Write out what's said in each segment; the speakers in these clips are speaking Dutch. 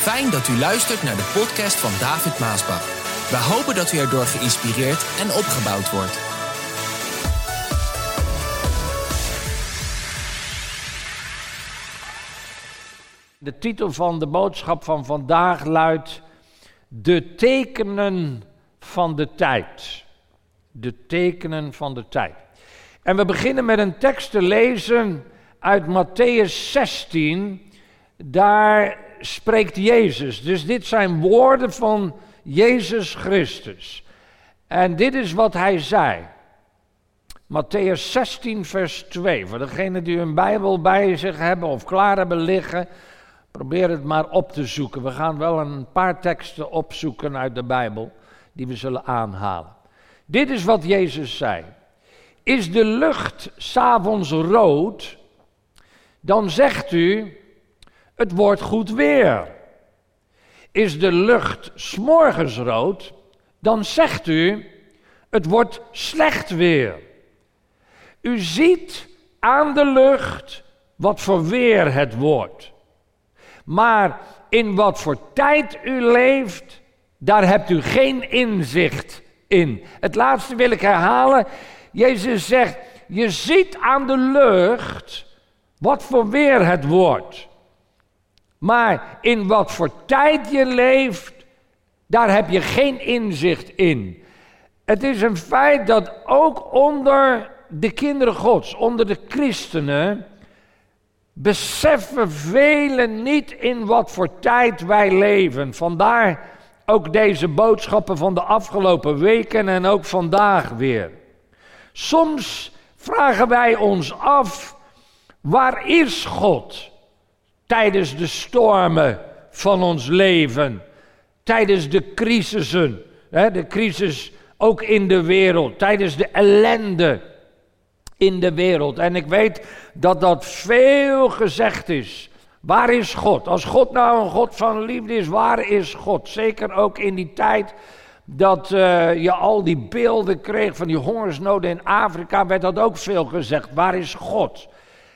Fijn dat u luistert naar de podcast van David Maasbach. We hopen dat u erdoor geïnspireerd en opgebouwd wordt. De titel van de boodschap van vandaag luidt De tekenen van de tijd. De tekenen van de tijd. En we beginnen met een tekst te lezen uit Matthäus 16. Daar spreekt Jezus. Dus dit zijn woorden van Jezus Christus. En dit is wat hij zei. Matthäus 16, vers 2. Voor degenen die hun Bijbel bij zich hebben of klaar hebben liggen, probeer het maar op te zoeken. We gaan wel een paar teksten opzoeken uit de Bijbel die we zullen aanhalen. Dit is wat Jezus zei. Is de lucht s'avonds rood, dan zegt u, het wordt goed weer. Is de lucht s'morgens rood, dan zegt u, het wordt slecht weer. U ziet aan de lucht wat voor weer het wordt. Maar in wat voor tijd u leeft, daar hebt u geen inzicht in. Het laatste wil ik herhalen. Jezus zegt, je ziet aan de lucht wat voor weer het wordt. Maar in wat voor tijd je leeft, daar heb je geen inzicht in. Het is een feit dat ook onder de kinderen Gods, onder de christenen, beseffen velen niet in wat voor tijd wij leven. Vandaar ook deze boodschappen van de afgelopen weken en ook vandaag weer. Soms vragen wij ons af, waar is God tijdens de stormen van ons leven? Tijdens de crisissen, de crisis ook in de wereld, tijdens de ellende in de wereld. En ik weet dat dat veel gezegd is. Waar is God? Als God nou een God van liefde is, waar is God? Zeker ook in die tijd dat uh, je al die beelden kreeg van die hongersnoden in Afrika, werd dat ook veel gezegd. Waar is God?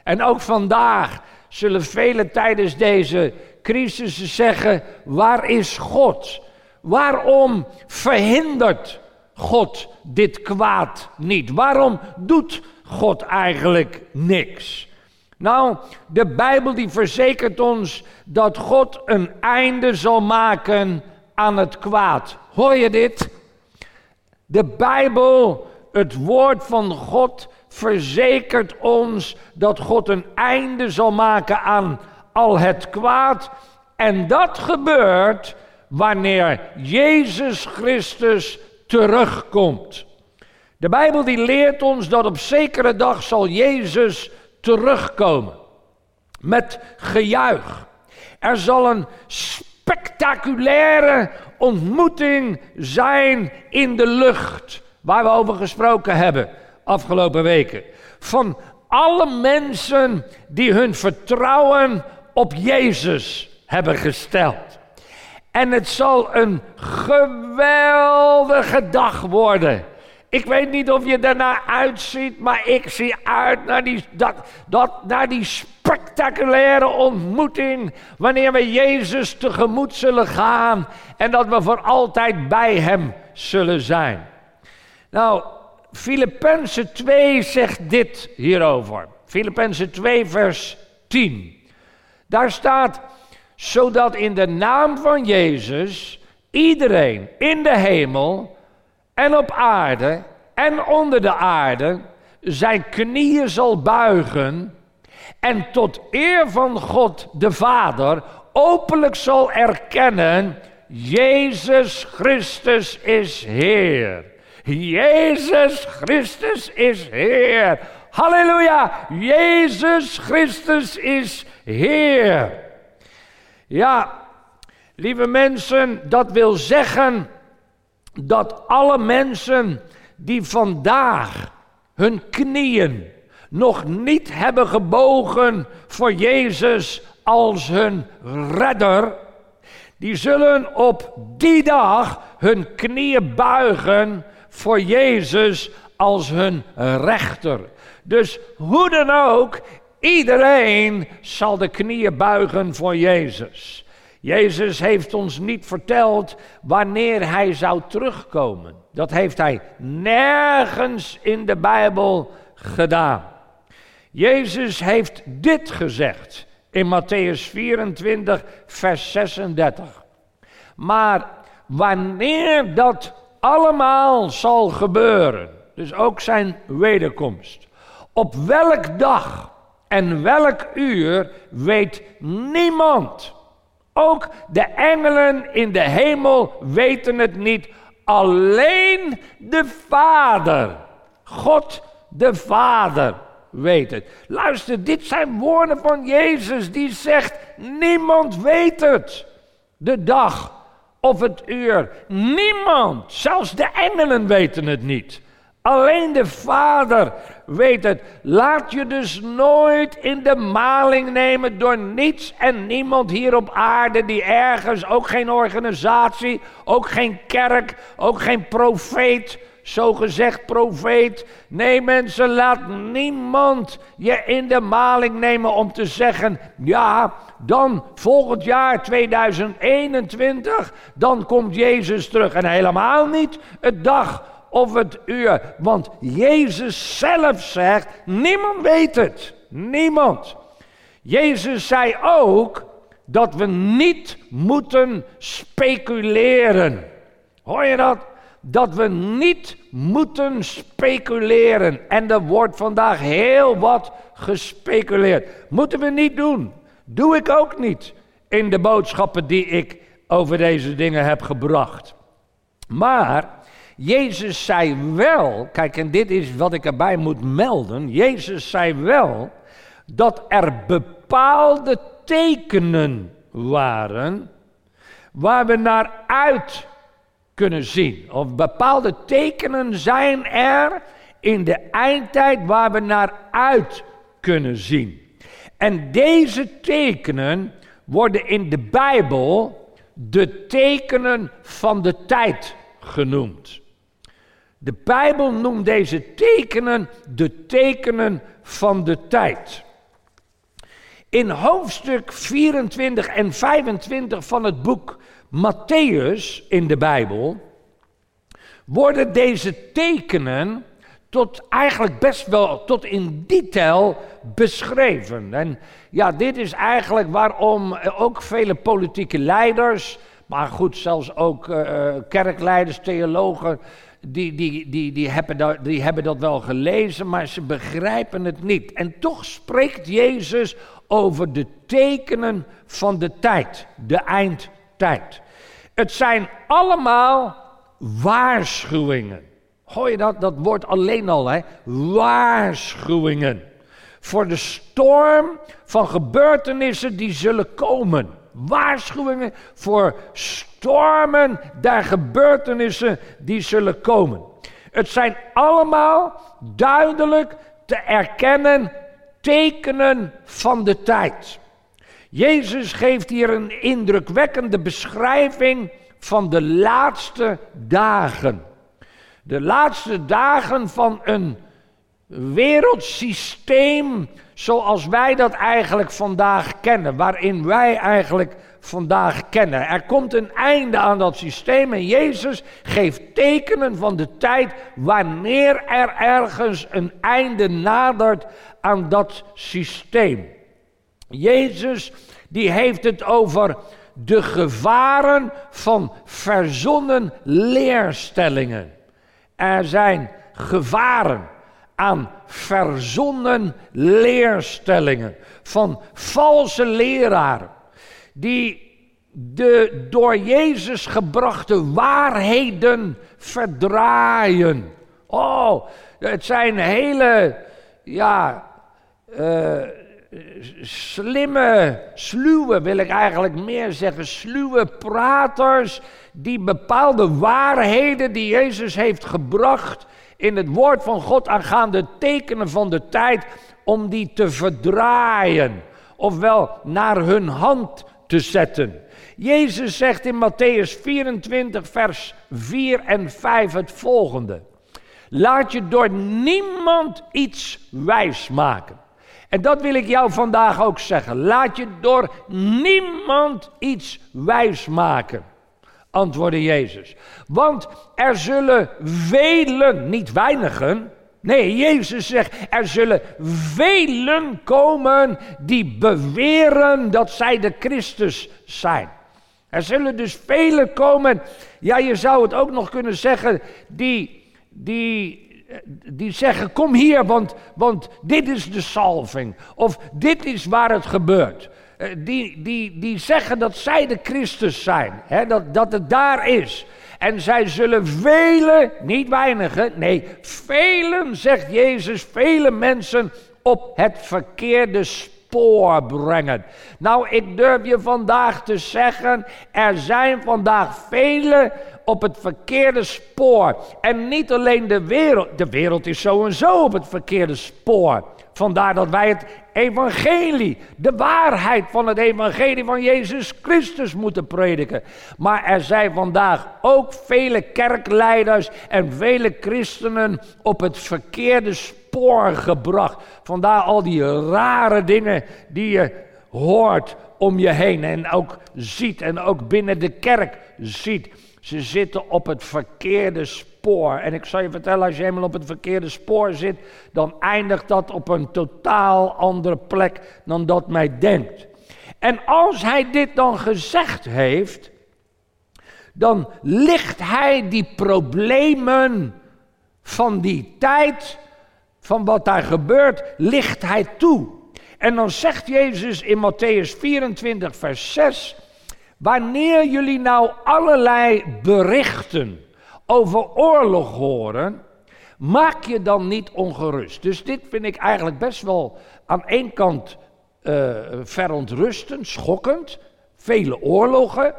En ook vandaag zullen velen tijdens deze crisis zeggen: waar is God? Waarom verhindert God dit kwaad niet? Waarom doet God eigenlijk niks? Nou, de Bijbel die verzekert ons dat God een einde zal maken aan het kwaad. Hoor je dit? De Bijbel, het woord van God, verzekert ons dat God een einde zal maken aan al het kwaad. En dat gebeurt wanneer Jezus Christus terugkomt. De Bijbel die leert ons dat op zekere dag zal Jezus terugkomen. Met gejuich. Er zal een spectaculaire ontmoeting zijn in de lucht. Waar we over gesproken hebben afgelopen weken. Van alle mensen die hun vertrouwen op Jezus hebben gesteld. En het zal een geweldige dag worden. Ik weet niet of je daarnaar uitziet, maar ik zie uit naar die, dat, naar die spectaculaire ontmoeting. Wanneer we Jezus tegemoet zullen gaan en dat we voor altijd bij Hem zullen zijn. Nou, Filippenzen 2 zegt dit hierover. Filippenzen 2, vers 10. Daar staat, zodat in de naam van Jezus iedereen in de hemel en op aarde en onder de aarde zijn knieën zal buigen en tot eer van God de Vader openlijk zal erkennen, Jezus Christus is Heer. Jezus Christus is Heer. Halleluja, Jezus Christus is Heer. Ja, lieve mensen, dat wil zeggen dat alle mensen die vandaag hun knieën nog niet hebben gebogen voor Jezus als hun redder, die zullen op die dag hun knieën buigen voor Jezus als hun rechter. Dus hoe dan ook, iedereen zal de knieën buigen voor Jezus. Jezus heeft ons niet verteld wanneer hij zou terugkomen. Dat heeft hij nergens in de Bijbel gedaan. Jezus heeft dit gezegd in Matthäus 24, vers 36. Maar wanneer dat allemaal zal gebeuren, dus ook zijn wederkomst, op welk dag en welk uur weet niemand. Ook de engelen in de hemel weten het niet. Alleen de Vader, God de Vader, weet het. Luister, dit zijn woorden van Jezus die zegt: niemand weet het. De dag of het uur. Niemand, zelfs de engelen weten het niet. Alleen de Vader weet het. Laat je dus nooit in de maling nemen door niets en niemand hier op aarde die ergens, ook geen organisatie, ook geen kerk, ook geen profeet, zogezegd profeet. Nee mensen, laat niemand je in de maling nemen om te zeggen, ja, dan volgend jaar 2021, dan komt Jezus terug. En helemaal niet het dag of het uur. Want Jezus zelf zegt, niemand weet het. Niemand. Jezus zei ook dat we niet moeten speculeren. Hoor je dat? Dat we niet moeten speculeren. En er wordt vandaag heel wat gespeculeerd. Moeten we niet doen. Doe ik ook niet in de boodschappen die ik over deze dingen heb gebracht. Maar Jezus zei wel, kijk en dit is wat ik erbij moet melden. Jezus zei wel dat er bepaalde tekenen waren waar we naar uit kunnen zien. Of bepaalde tekenen zijn er in de eindtijd waar we naar uit kunnen zien. En deze tekenen worden in de Bijbel de tekenen van de tijd genoemd. De Bijbel noemt deze tekenen de tekenen van de tijd. In hoofdstuk 24 en 25 van het boek Matthäus in de Bijbel worden deze tekenen tot eigenlijk best wel tot in detail beschreven. En ja, dit is eigenlijk waarom ook vele politieke leiders, maar goed, zelfs ook uh, kerkleiders, theologen, die, die, die, die, hebben dat, die hebben dat wel gelezen, maar ze begrijpen het niet. En toch spreekt Jezus over de tekenen van de tijd, de eindtijd. Het zijn allemaal waarschuwingen. Hoor je dat? Dat wordt alleen al, hè? Waarschuwingen. Voor de storm van gebeurtenissen die zullen komen. Waarschuwingen voor stormen der gebeurtenissen die zullen komen. Het zijn allemaal duidelijk te erkennen tekenen van de tijd. Jezus geeft hier een indrukwekkende beschrijving van de laatste dagen. De laatste dagen van een wereldsysteem zoals wij dat eigenlijk vandaag kennen, waarin wij eigenlijk vandaag kennen. Er komt een einde aan dat systeem en Jezus geeft tekenen van de tijd wanneer er ergens een einde nadert aan dat systeem. Jezus die heeft het over de gevaren van verzonnen leerstellingen. Er zijn gevaren aan verzonnen leerstellingen van valse leraren die de door Jezus gebrachte waarheden verdraaien. Oh, het zijn hele, ja, uh, slimme, sluwe, wil ik eigenlijk meer zeggen, sluwe praters die bepaalde waarheden die Jezus heeft gebracht in het woord van God aangaande tekenen van de tijd, om die te verdraaien, ofwel naar hun hand te zetten. Jezus zegt in Matthäus 24, vers 4 en 5 het volgende. Laat je door niemand iets wijs maken. En dat wil ik jou vandaag ook zeggen. Laat je door niemand iets wijs maken. Antwoordde Jezus. Want er zullen velen, niet weinigen. Nee, Jezus zegt, er zullen velen komen die beweren dat zij de Christus zijn. Er zullen dus velen komen, ja je zou het ook nog kunnen zeggen, die, die die zeggen: Kom hier, want, want dit is de salving. Of dit is waar het gebeurt. Eh, die, die, die zeggen dat zij de Christus zijn. Hè, dat, dat het daar is. En zij zullen vele, niet weinigen, nee, velen, zegt Jezus, vele mensen op het verkeerde spoor brengen. Nou, ik durf je vandaag te zeggen, er zijn vandaag vele op het verkeerde spoor. En niet alleen de wereld, de wereld is zo en zo op het verkeerde spoor. Vandaar dat wij het evangelie, de waarheid van het evangelie van Jezus Christus moeten prediken. Maar er zijn vandaag ook vele kerkleiders en vele christenen op het verkeerde spoor gebracht. Vandaar al die rare dingen die je hoort om je heen en ook ziet en ook binnen de kerk ziet. Ze zitten op het verkeerde spoor. En ik zal je vertellen, als je eenmaal op het verkeerde spoor zit, dan eindigt dat op een totaal andere plek dan dat mij denkt. En als hij dit dan gezegd heeft, dan licht hij die problemen van die tijd, van wat daar gebeurt, licht hij toe. En dan zegt Jezus in Matthäus 24, vers 6. Wanneer jullie nou allerlei berichten over oorlog horen, maak je dan niet ongerust. Dus dit vind ik eigenlijk best wel aan één kant uh, verontrustend, schokkend. Vele oorlogen.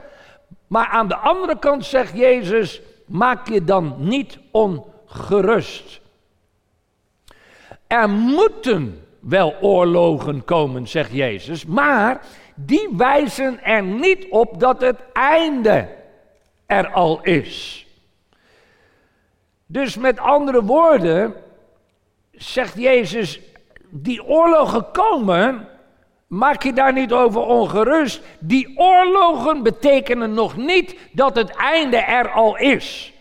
Maar aan de andere kant zegt Jezus: maak je dan niet ongerust. Er moeten wel oorlogen komen, zegt Jezus, maar die wijzen er niet op dat het einde er al is. Dus met andere woorden, zegt Jezus, die oorlogen komen, maak je daar niet over ongerust. Die oorlogen betekenen nog niet dat het einde er al is.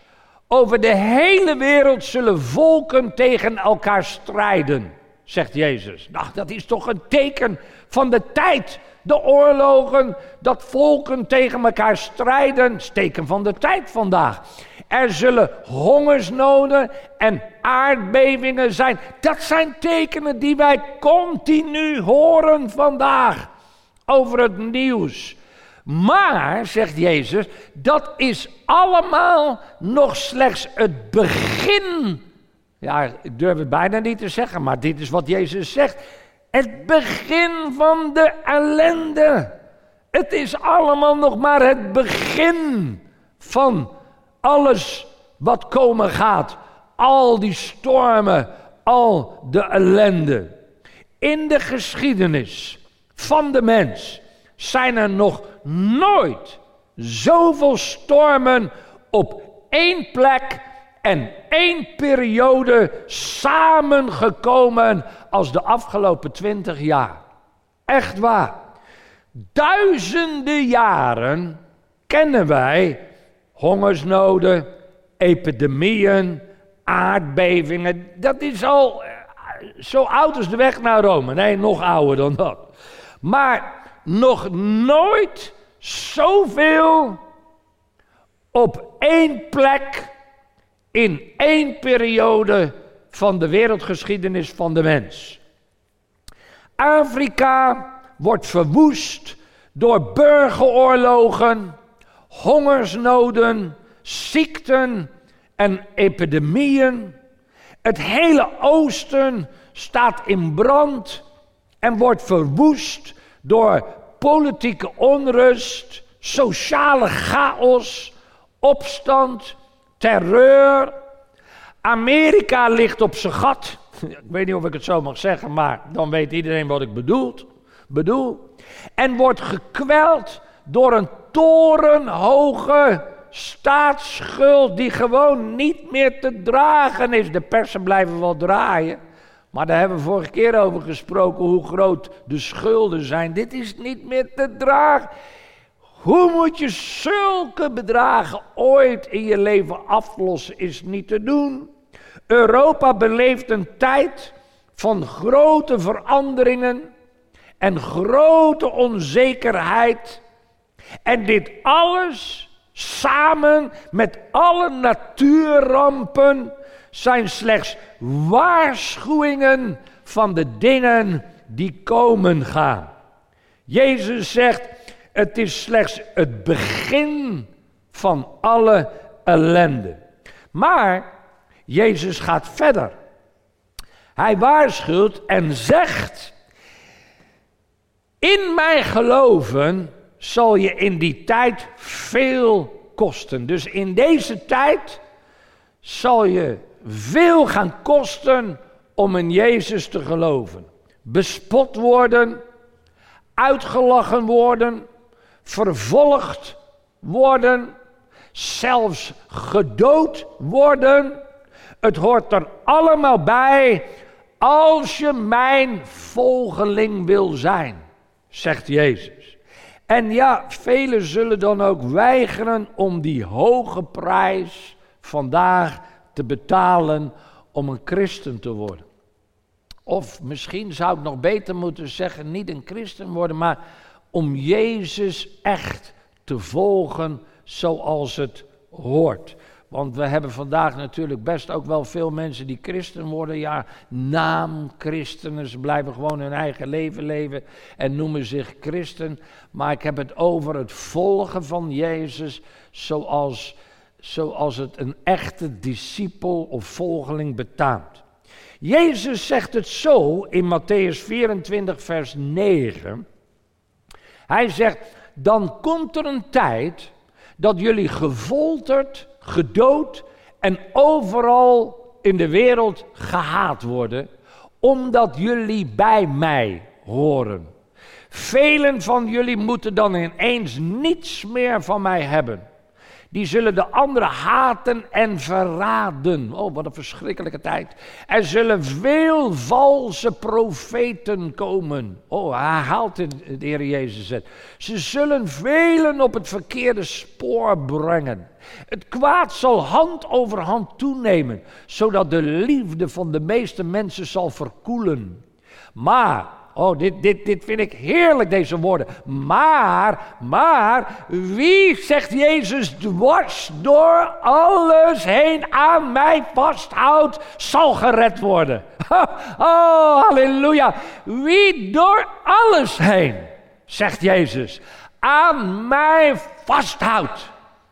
Over de hele wereld zullen volken tegen elkaar strijden, zegt Jezus. Nou, dat is toch een teken van de tijd de oorlogen, dat volken tegen elkaar strijden, steken van de tijd vandaag. Er zullen hongersnoden en aardbevingen zijn. Dat zijn tekenen die wij continu horen vandaag over het nieuws. Maar, zegt Jezus, dat is allemaal nog slechts het begin. Ja, ik durf het bijna niet te zeggen, maar dit is wat Jezus zegt. Het begin van de ellende. Het is allemaal nog maar het begin van alles wat komen gaat. Al die stormen, al de ellende. In de geschiedenis van de mens zijn er nog nooit zoveel stormen op één plek en één periode samengekomen als de afgelopen twintig jaar. Echt waar. Duizenden jaren kennen wij hongersnoden, epidemieën, aardbevingen. Dat is al eh, zo oud als de weg naar Rome. Nee, nog ouder dan dat. Maar nog nooit zoveel op één plek in één periode van de wereldgeschiedenis van de mens. Afrika wordt verwoest door burgeroorlogen, hongersnoden, ziekten en epidemieën. Het hele oosten staat in brand en wordt verwoest door politieke onrust, sociale chaos, opstand, terreur. Amerika ligt op zijn gat. Ik weet niet of ik het zo mag zeggen, maar dan weet iedereen wat ik bedoel. bedoel. En wordt gekweld door een torenhoge staatsschuld die gewoon niet meer te dragen is. De persen blijven wel draaien. Maar daar hebben we vorige keer over gesproken hoe groot de schulden zijn. Dit is niet meer te dragen. Hoe moet je zulke bedragen ooit in je leven aflossen, is niet te doen. Europa beleeft een tijd van grote veranderingen en grote onzekerheid. En dit alles samen met alle natuurrampen zijn slechts waarschuwingen van de dingen die komen gaan. Jezus zegt, het is slechts het begin van alle ellende. Maar Jezus gaat verder. Hij waarschuwt en zegt: In mij geloven zal je in die tijd veel kosten. Dus in deze tijd zal je veel gaan kosten om in Jezus te geloven. Bespot worden, uitgelachen worden, vervolgd worden, zelfs gedood worden. Het hoort er allemaal bij als je mijn volgeling wil zijn, zegt Jezus. En ja, velen zullen dan ook weigeren om die hoge prijs vandaag te betalen om een christen te worden. Of misschien zou ik nog beter moeten zeggen, niet een christen worden, maar om Jezus echt te volgen zoals het hoort. Want we hebben vandaag natuurlijk best ook wel veel mensen die christen worden. Ja, naamchristenen. Ze blijven gewoon hun eigen leven leven en noemen zich christen. Maar ik heb het over het volgen van Jezus zoals, zoals het een echte discipel of volgeling betaamt. Jezus zegt het zo in Matthäus 24, vers 9. Hij zegt, dan komt er een tijd dat jullie gefolterd, gedood en overal in de wereld gehaat worden, omdat jullie bij mij horen. Velen van jullie moeten dan ineens niets meer van mij hebben die zullen de anderen haten en verraden. Oh, wat een verschrikkelijke tijd. Er zullen veel valse profeten komen. Oh, hij haalt de Heer Jezus het. Ze zullen velen op het verkeerde spoor brengen. Het kwaad zal hand over hand toenemen, zodat de liefde van de meeste mensen zal verkoelen. Maar Oh, dit, dit, dit vind ik heerlijk, deze woorden. Maar, maar, wie, zegt Jezus, dwars door alles heen aan mij vasthoudt, zal gered worden. Oh, halleluja. Wie door alles heen, zegt Jezus, aan mij vasthoudt,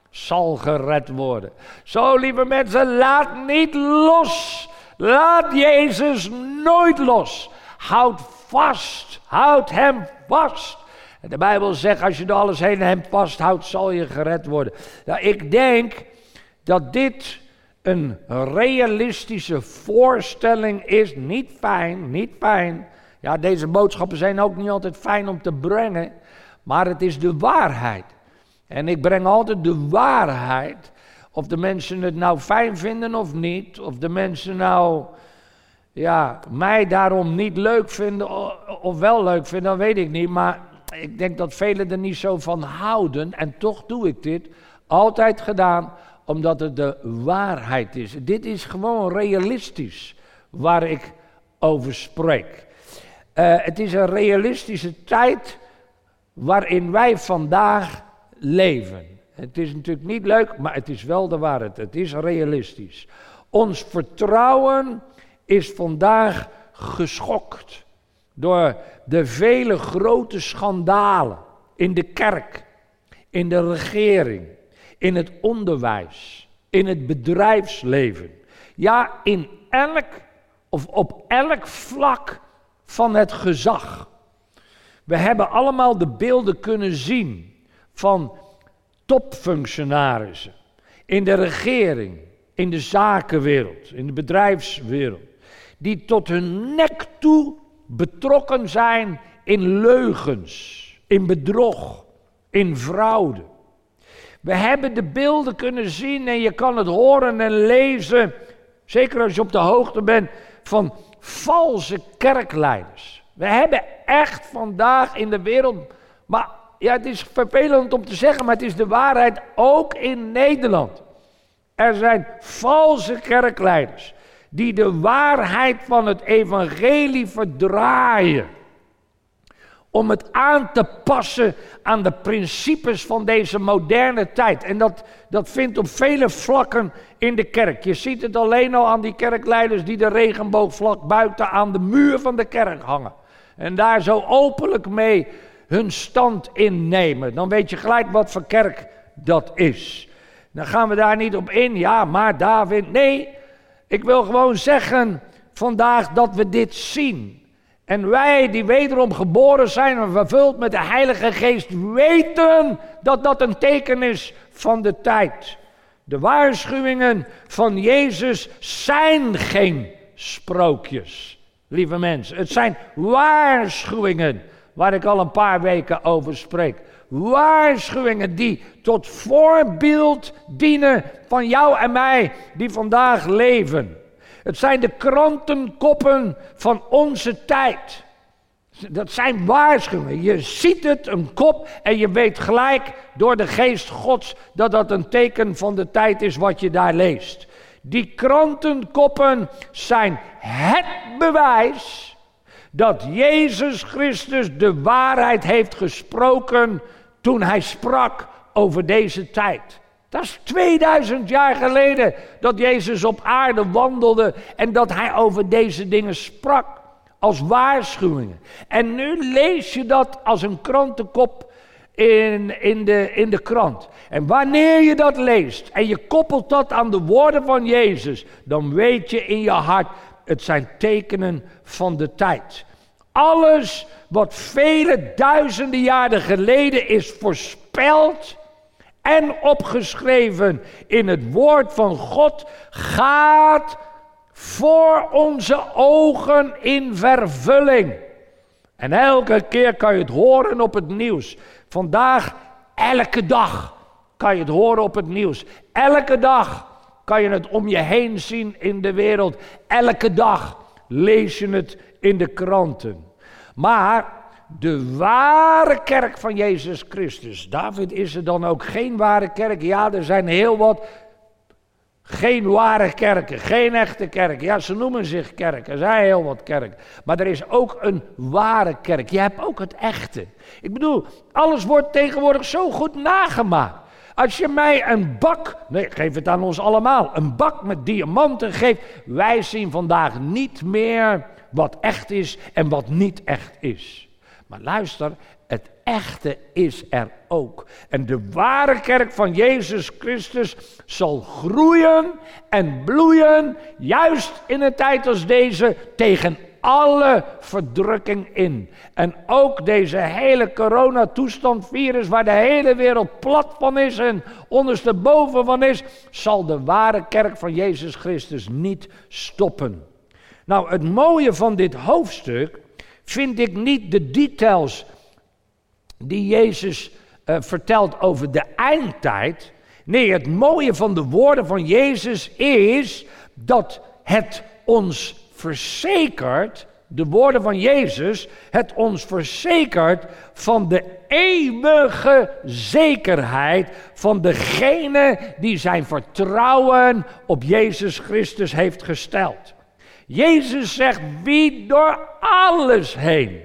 zal gered worden. Zo, lieve mensen, laat niet los. Laat Jezus nooit los. Houd vast. Houd hem vast. En de Bijbel zegt, als je door alles heen hem vasthoudt, zal je gered worden. Nou, ik denk dat dit een realistische voorstelling is. Niet fijn, niet fijn. Ja, deze boodschappen zijn ook niet altijd fijn om te brengen. Maar het is de waarheid. En ik breng altijd de waarheid. Of de mensen het nou fijn vinden of niet. Of de mensen nou ja, mij daarom niet leuk vinden of wel leuk vinden, dat weet ik niet. Maar ik denk dat velen er niet zo van houden. En toch doe ik dit. Altijd gedaan, omdat het de waarheid is. Dit is gewoon realistisch waar ik over spreek. Uh, het is een realistische tijd waarin wij vandaag leven. Het is natuurlijk niet leuk, maar het is wel de waarheid. Het is realistisch. Ons vertrouwen is vandaag geschokt door de vele grote schandalen in de kerk, in de regering, in het onderwijs, in het bedrijfsleven. Ja, in elk of op elk vlak van het gezag. We hebben allemaal de beelden kunnen zien van topfunctionarissen in de regering, in de zakenwereld, in de bedrijfswereld die tot hun nek toe betrokken zijn in leugens, in bedrog, in fraude. We hebben de beelden kunnen zien en je kan het horen en lezen, zeker als je op de hoogte bent van, valse kerkleiders. We hebben echt vandaag in de wereld, maar ja, het is vervelend om te zeggen, maar het is de waarheid ook in Nederland. Er zijn valse kerkleiders die de waarheid van het evangelie verdraaien. Om het aan te passen aan de principes van deze moderne tijd. En dat, dat vindt op vele vlakken in de kerk. Je ziet het alleen al aan die kerkleiders die de regenboogvlak buiten aan de muur van de kerk hangen. En daar zo openlijk mee hun stand innemen. Dan weet je gelijk wat voor kerk dat is. Dan gaan we daar niet op in. Ja, maar David. Nee, ik wil gewoon zeggen vandaag dat we dit zien. En wij die wederom geboren zijn en vervuld met de Heilige Geest weten dat dat een teken is van de tijd. De waarschuwingen van Jezus zijn geen sprookjes, lieve mensen. Het zijn waarschuwingen waar ik al een paar weken over spreek. Waarschuwingen die tot voorbeeld dienen van jou en mij die vandaag leven. Het zijn de krantenkoppen van onze tijd. Dat zijn waarschuwingen. Je ziet het, een kop, en je weet gelijk door de geest Gods dat dat een teken van de tijd is wat je daar leest. Die krantenkoppen zijn het bewijs dat Jezus Christus de waarheid heeft gesproken toen hij sprak over deze tijd. Dat is 2000 jaar geleden dat Jezus op aarde wandelde en dat hij over deze dingen sprak als waarschuwingen. En nu lees je dat als een krantenkop in, in, de, in de krant. En wanneer je dat leest en je koppelt dat aan de woorden van Jezus, dan weet je in je hart, het zijn tekenen van de tijd. Alles wat vele duizenden jaren geleden is voorspeld en opgeschreven in het woord van God, gaat voor onze ogen in vervulling. En elke keer kan je het horen op het nieuws. Vandaag, elke dag kan je het horen op het nieuws. Elke dag kan je het om je heen zien in de wereld. Elke dag lees je het in de kranten. Maar de ware kerk van Jezus Christus. David, is er dan ook geen ware kerk? Ja, er zijn heel wat geen ware kerken, geen echte kerken. Ja, ze noemen zich kerken, er zijn heel wat kerken. Maar er is ook een ware kerk. Je hebt ook het echte. Ik bedoel, alles wordt tegenwoordig zo goed nagemaakt. Als je mij een bak, nee, geef het aan ons allemaal, een bak met diamanten geeft. Wij zien vandaag niet meer wat echt is en wat niet echt is. Maar luister, het echte is er ook. En de ware kerk van Jezus Christus zal groeien en bloeien, juist in een tijd als deze, tegen alle verdrukking in. En ook deze hele coronatoestand, virus, waar de hele wereld plat van is en ondersteboven van is, zal de ware kerk van Jezus Christus niet stoppen. Nou, het mooie van dit hoofdstuk vind ik niet de details die Jezus uh, vertelt over de eindtijd. Nee, het mooie van de woorden van Jezus is dat het ons verzekert, de woorden van Jezus, het ons verzekert van de eeuwige zekerheid van degene die zijn vertrouwen op Jezus Christus heeft gesteld. Jezus zegt, wie door alles heen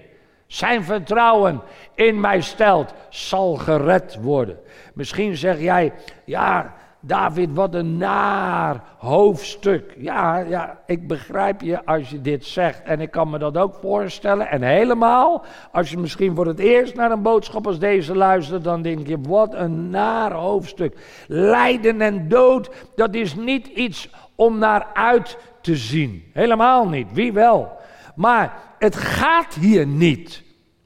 zijn vertrouwen in mij stelt, zal gered worden. Misschien zeg jij, ja, David, wat een naar hoofdstuk. Ja, ja, ik begrijp je als je dit zegt. En ik kan me dat ook voorstellen. En helemaal, als je misschien voor het eerst naar een boodschap als deze luistert, dan denk je, wat een naar hoofdstuk. Lijden en dood, dat is niet iets om naar uit te zien. Helemaal niet, wie wel. Maar het gaat hier niet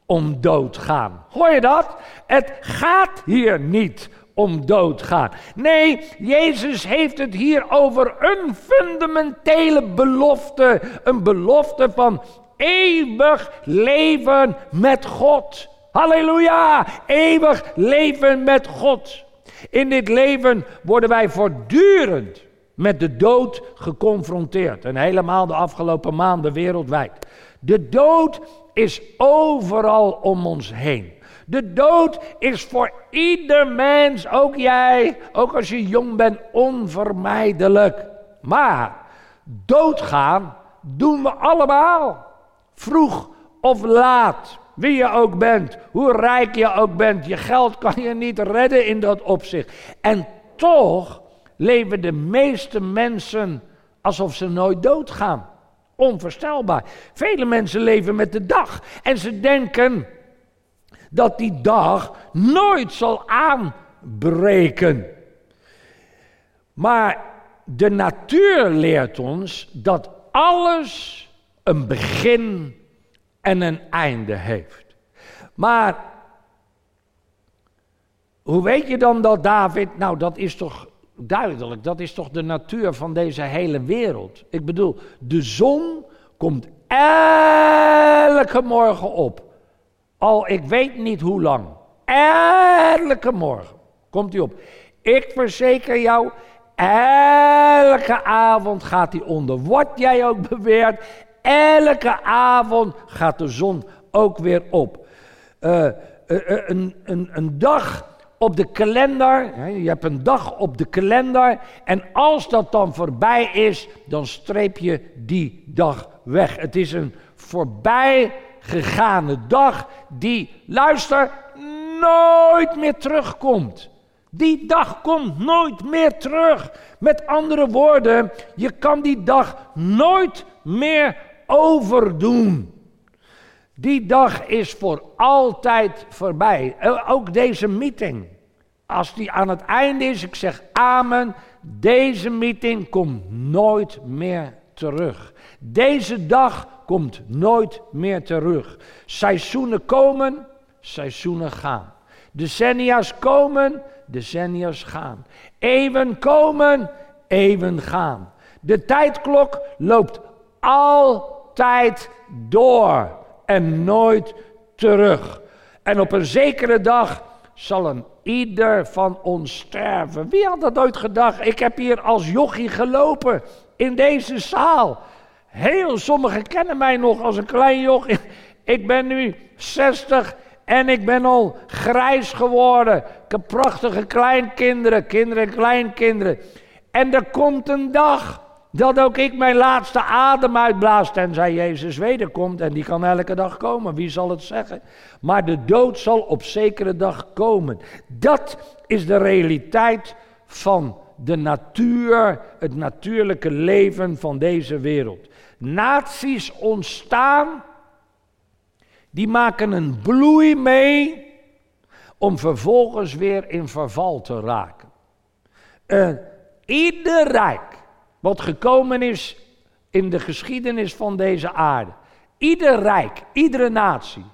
om doodgaan. Hoor je dat? Het gaat hier niet om doodgaan. Nee, Jezus heeft het hier over een fundamentele belofte. Een belofte van eeuwig leven met God. Halleluja! Eeuwig leven met God. In dit leven worden wij voortdurend met de dood geconfronteerd. En helemaal de afgelopen maanden wereldwijd. De dood is overal om ons heen. De dood is voor ieder mens, ook jij, ook als je jong bent, onvermijdelijk. Maar doodgaan doen we allemaal. Vroeg of laat. Wie je ook bent, hoe rijk je ook bent, je geld kan je niet redden in dat opzicht. En toch leven de meeste mensen alsof ze nooit doodgaan. Onvoorstelbaar. Vele mensen leven met de dag en ze denken dat die dag nooit zal aanbreken. Maar de natuur leert ons dat alles een begin en een einde heeft. Maar hoe weet je dan dat David, nou dat is toch duidelijk, dat is toch de natuur van deze hele wereld. Ik bedoel, de zon komt elke morgen op. Al ik weet niet hoe lang. Elke morgen komt hij op. Ik verzeker jou, elke avond gaat hij onder. Wat jij ook beweert, elke avond gaat de zon ook weer op. Uh, een, een, een dag op de kalender. Je hebt een dag op de kalender. En als dat dan voorbij is, dan streep je die dag weg. Het is een voorbij gegane dag die, luister, nooit meer terugkomt. Die dag komt nooit meer terug. Met andere woorden, je kan die dag nooit meer overdoen. Die dag is voor altijd voorbij. Eh, ook deze meeting. Als die aan het einde is, ik zeg amen. Deze meeting komt nooit meer terug. Deze dag komt nooit meer terug. Seizoenen komen, seizoenen gaan. Decennia's komen, decennia's gaan. Eeuwen komen, eeuwen gaan. De tijdklok loopt altijd door en nooit terug. En op een zekere dag zal een ieder van ons sterven. Wie had dat ooit gedacht? Ik heb hier als jochie gelopen in deze zaal. Heel sommigen kennen mij nog als een klein jochie. Ik ben nu 60 en ik ben al grijs geworden. Ik heb prachtige kleinkinderen, kinderen en kleinkinderen. En er komt een dag dat ook ik mijn laatste adem uitblaas, tenzij Jezus wederkomt. En die kan elke dag komen, wie zal het zeggen? Maar de dood zal op zekere dag komen. Dat is de realiteit van de natuur, het natuurlijke leven van deze wereld. Naties ontstaan, die maken een bloei mee om vervolgens weer in verval te raken. Uh, ieder rijk wat gekomen is in de geschiedenis van deze aarde. Ieder rijk, iedere natie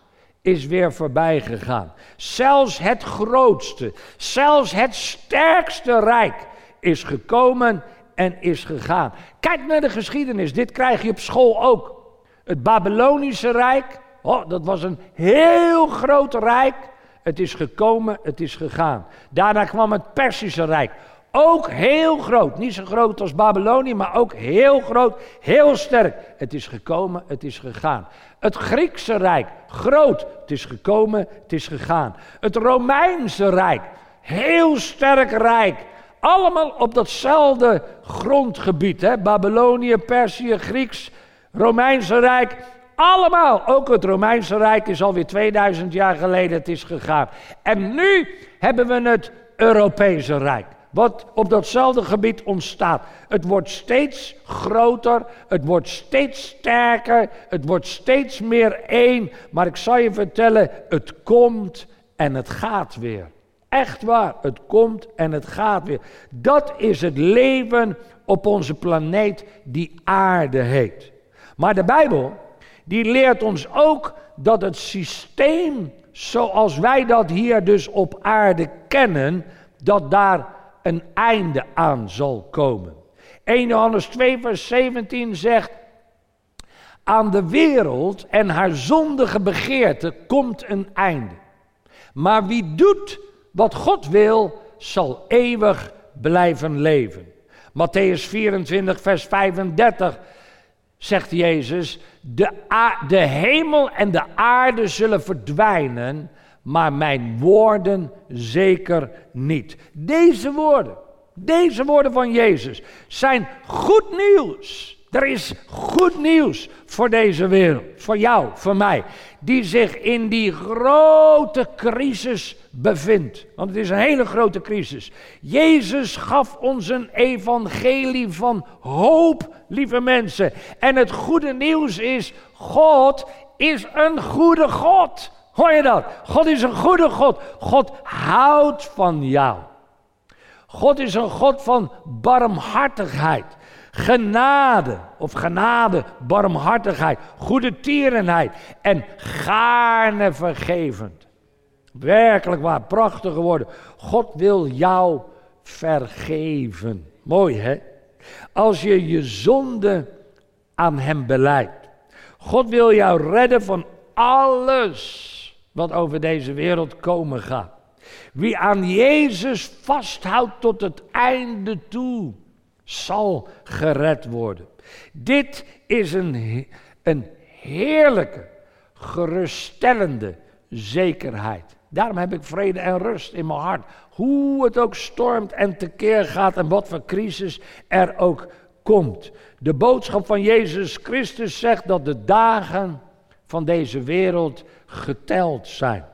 is weer voorbij gegaan. Zelfs het grootste, zelfs het sterkste rijk is gekomen en is gegaan. Kijk naar de geschiedenis, dit krijg je op school ook. Het Babylonische Rijk, dat was een heel groot rijk. Het is gekomen, het is gegaan. Daarna kwam het Persische Rijk. Ook heel groot. Niet zo groot als Babylonië, maar ook heel groot, heel sterk. Het is gekomen, het is gegaan. Het Griekse Rijk, groot. Het is gekomen, het is gegaan. Het Romeinse Rijk, heel sterk rijk. Allemaal op datzelfde grondgebied. Hè? Babylonië, Perzië, Grieks, Romeinse Rijk. Allemaal, ook het Romeinse Rijk is alweer 2000 jaar geleden, het is gegaan. En nu hebben we het Europese Rijk wat op datzelfde gebied ontstaat. Het wordt steeds groter, het wordt steeds sterker, het wordt steeds meer één. Maar ik zal je vertellen, het komt en het gaat weer. Echt waar, het komt en het gaat weer. Dat is het leven op onze planeet die aarde heet. Maar de Bijbel, die leert ons ook dat het systeem zoals wij dat hier dus op aarde kennen, dat daar een einde aan zal komen. 1 Johannes 2, vers 17 zegt: Aan de wereld en haar zondige begeerte komt een einde. Maar wie doet wat God wil, zal eeuwig blijven leven. Matthäus 24, vers 35 zegt Jezus, de, de hemel en de aarde zullen verdwijnen, maar mijn woorden zeker niet. Deze woorden, deze woorden van Jezus zijn goed nieuws. Er is goed nieuws voor deze wereld, voor jou, voor mij, die zich in die grote crisis bevindt. Want het is een hele grote crisis. Jezus gaf ons een evangelie van hoop, lieve mensen. En het goede nieuws is, God is een goede God. Hoor je dat? God is een goede God. God houdt van jou. God is een God van barmhartigheid, genade of genade, barmhartigheid, goede tierenheid en gaarne vergevend. Werkelijk waar, prachtige woorden. God wil jou vergeven. Mooi hè? Als je je zonde aan Hem beleidt. God wil jou redden van alles wat over deze wereld komen gaat. Wie aan Jezus vasthoudt tot het einde toe, zal gered worden. Dit is een, een heerlijke, geruststellende zekerheid. Daarom heb ik vrede en rust in mijn hart. Hoe het ook stormt en tekeer gaat en wat voor crisis er ook komt. De boodschap van Jezus Christus zegt dat de dagen van deze wereld geteld zijn.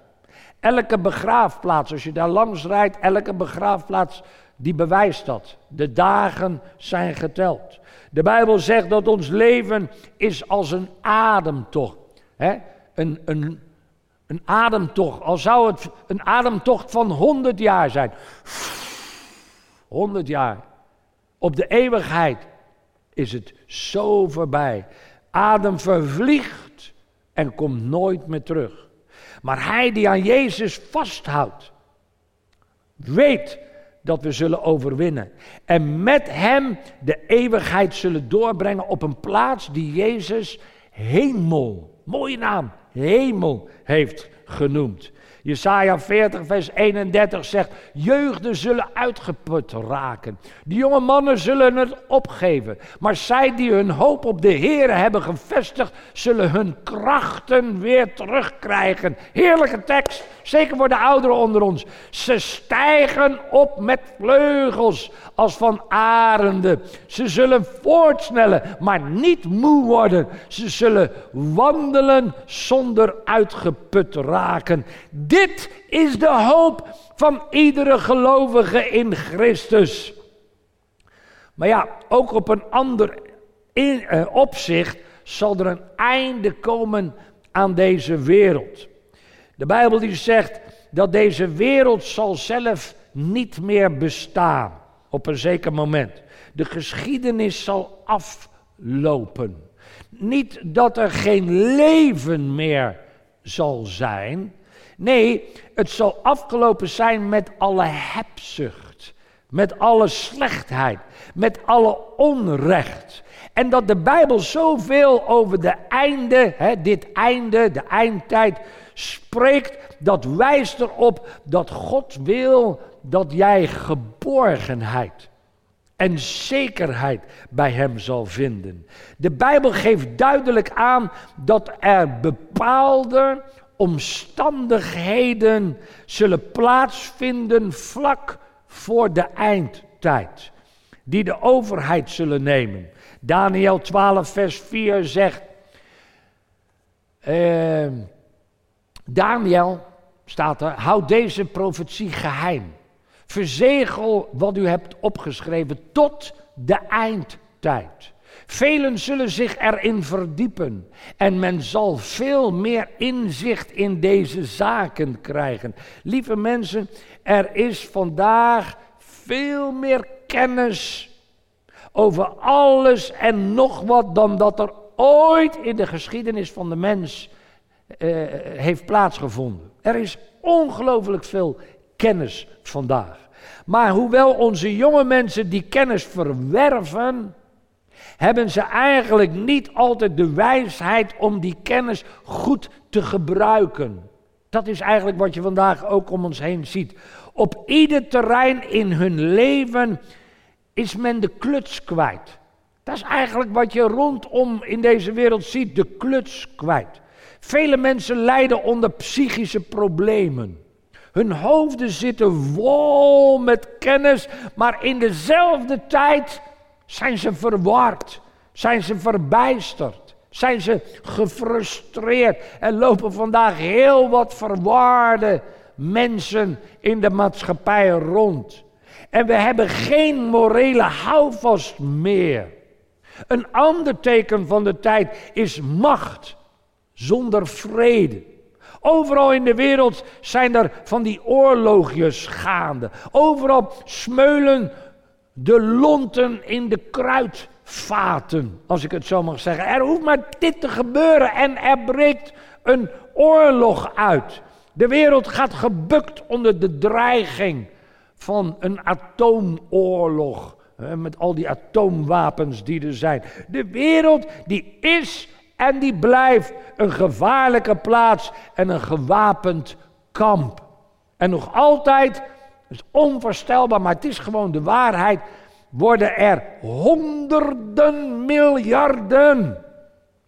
Elke begraafplaats, als je daar langs rijdt, elke begraafplaats die bewijst dat. De dagen zijn geteld. De Bijbel zegt dat ons leven is als een ademtocht. Hè? Een, een, een ademtocht, al zou het een ademtocht van 100 jaar zijn. 100 jaar. Op de eeuwigheid is het zo voorbij. Adem vervliegt en komt nooit meer terug. Maar hij die aan Jezus vasthoudt, weet dat we zullen overwinnen. En met hem de eeuwigheid zullen doorbrengen op een plaats die Jezus hemel, mooie naam, hemel heeft genoemd. Jesaja 40, vers 31 zegt: Jeugden zullen uitgeput raken. De jonge mannen zullen het opgeven. Maar zij die hun hoop op de Heer hebben gevestigd, zullen hun krachten weer terugkrijgen. Heerlijke tekst, zeker voor de ouderen onder ons. Ze stijgen op met vleugels als van arenden. Ze zullen voortsnellen, maar niet moe worden. Ze zullen wandelen zonder uitgeput raken. Dit is de hoop van iedere gelovige in Christus. Maar ja, ook op een ander in, eh, opzicht zal er een einde komen aan deze wereld. De Bijbel die zegt dat deze wereld zal zelf niet meer bestaan op een zeker moment. De geschiedenis zal aflopen. Niet dat er geen leven meer zal zijn, Nee, het zal afgelopen zijn met alle hebzucht, met alle slechtheid, met alle onrecht. En dat de Bijbel zoveel over de einde, hè, dit einde, de eindtijd, spreekt, dat wijst erop dat God wil dat jij geborgenheid en zekerheid bij Hem zal vinden. De Bijbel geeft duidelijk aan dat er bepaalde omstandigheden zullen plaatsvinden vlak voor de eindtijd, die de overheid zullen nemen. Daniel 12, vers 4 zegt, uh, Daniel, staat er, houd deze profetie geheim. Verzegel wat u hebt opgeschreven tot de eindtijd. Velen zullen zich erin verdiepen en men zal veel meer inzicht in deze zaken krijgen. Lieve mensen, er is vandaag veel meer kennis over alles en nog wat dan dat er ooit in de geschiedenis van de mens uh, heeft plaatsgevonden. Er is ongelooflijk veel kennis vandaag. Maar hoewel onze jonge mensen die kennis verwerven, hebben ze eigenlijk niet altijd de wijsheid om die kennis goed te gebruiken. Dat is eigenlijk wat je vandaag ook om ons heen ziet. Op ieder terrein in hun leven is men de kluts kwijt. Dat is eigenlijk wat je rondom in deze wereld ziet, de kluts kwijt. Vele mensen lijden onder psychische problemen. Hun hoofden zitten vol met kennis, maar in dezelfde tijd zijn ze verward, zijn ze verbijsterd, zijn ze gefrustreerd. En lopen vandaag heel wat verwarde mensen in de maatschappij rond. En we hebben geen morele houvast meer. Een ander teken van de tijd is macht zonder vrede. Overal in de wereld zijn er van die oorlogjes gaande. Overal smeulen de lonten in de kruidvaten, als ik het zo mag zeggen. Er hoeft maar dit te gebeuren en er breekt een oorlog uit. De wereld gaat gebukt onder de dreiging van een atoomoorlog. Met al die atoomwapens die er zijn. De wereld die is en die blijft een gevaarlijke plaats en een gewapend kamp. En nog altijd, is onvoorstelbaar, maar het is gewoon de waarheid, worden er honderden miljarden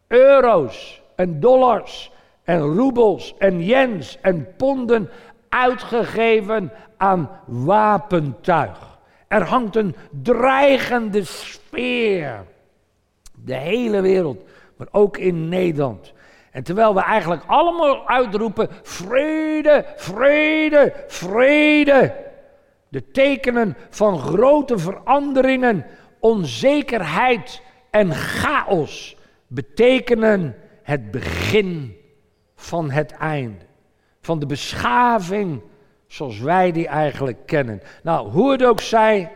euro's en dollars en roebels en yens en ponden uitgegeven aan wapentuig. Er hangt een dreigende sfeer. De hele wereld, maar ook in Nederland. En terwijl we eigenlijk allemaal uitroepen: vrede, vrede, vrede. De tekenen van grote veranderingen, onzekerheid en chaos betekenen het begin van het einde. Van de beschaving zoals wij die eigenlijk kennen. Nou, hoe het ook zij,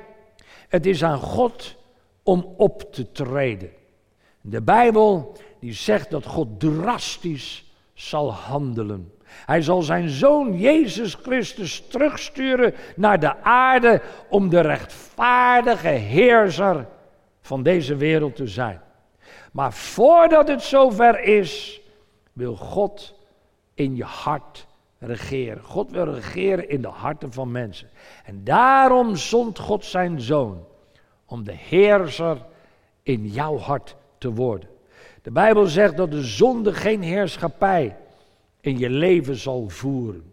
het is aan God om op te treden. De Bijbel die zegt dat God drastisch zal handelen. Hij zal zijn zoon Jezus Christus terugsturen naar de aarde om de rechtvaardige heerser van deze wereld te zijn. Maar voordat het zover is, wil God in je hart regeren. God wil regeren in de harten van mensen. En daarom zond God zijn zoon om de heerser in jouw hart te worden. De Bijbel zegt dat de zonde geen heerschappij in je leven zal voeren.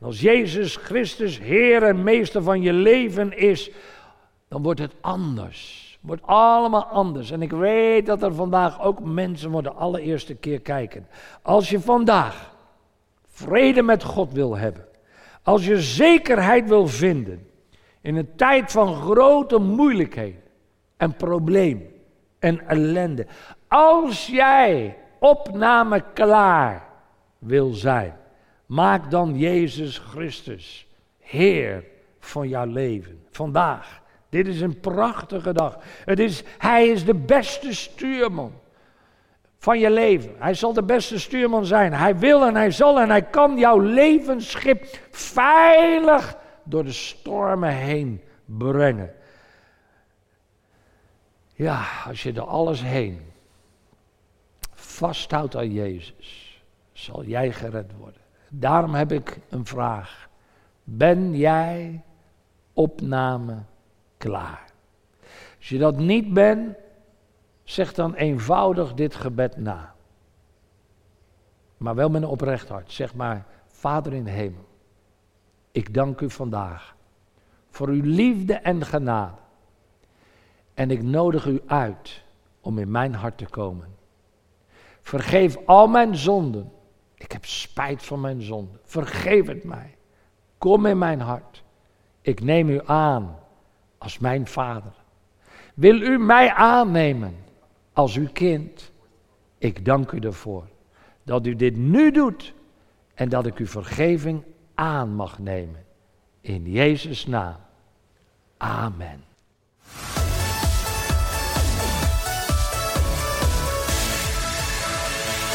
En als Jezus Christus Heer en Meester van je leven is, dan wordt het anders. Wordt allemaal anders. En ik weet dat er vandaag ook mensen voor de allereerste keer kijken. Als je vandaag vrede met God wil hebben, als je zekerheid wil vinden in een tijd van grote moeilijkheden en problemen en ellende, als jij opname klaar wil zijn, maak dan Jezus Christus Heer van jouw leven. Vandaag. Dit is een prachtige dag. Het is, hij is de beste stuurman van je leven. Hij zal de beste stuurman zijn. Hij wil en hij zal en hij kan jouw levensschip veilig door de stormen heen brengen. Ja, als je er alles heen vasthoudt aan Jezus, zal jij gered worden. Daarom heb ik een vraag. Ben jij opname klaar? Als je dat niet bent, zeg dan eenvoudig dit gebed na. Maar wel met een oprecht hart. Zeg maar, Vader in de hemel, ik dank u vandaag voor uw liefde en genade. En ik nodig u uit om in mijn hart te komen. Vergeef al mijn zonden. Ik heb spijt van mijn zonden. Vergeef het mij. Kom in mijn hart. Ik neem u aan als mijn vader. Wil u mij aannemen als uw kind? Ik dank u ervoor dat u dit nu doet en dat ik uw vergeving aan mag nemen. In Jezus' naam. Amen.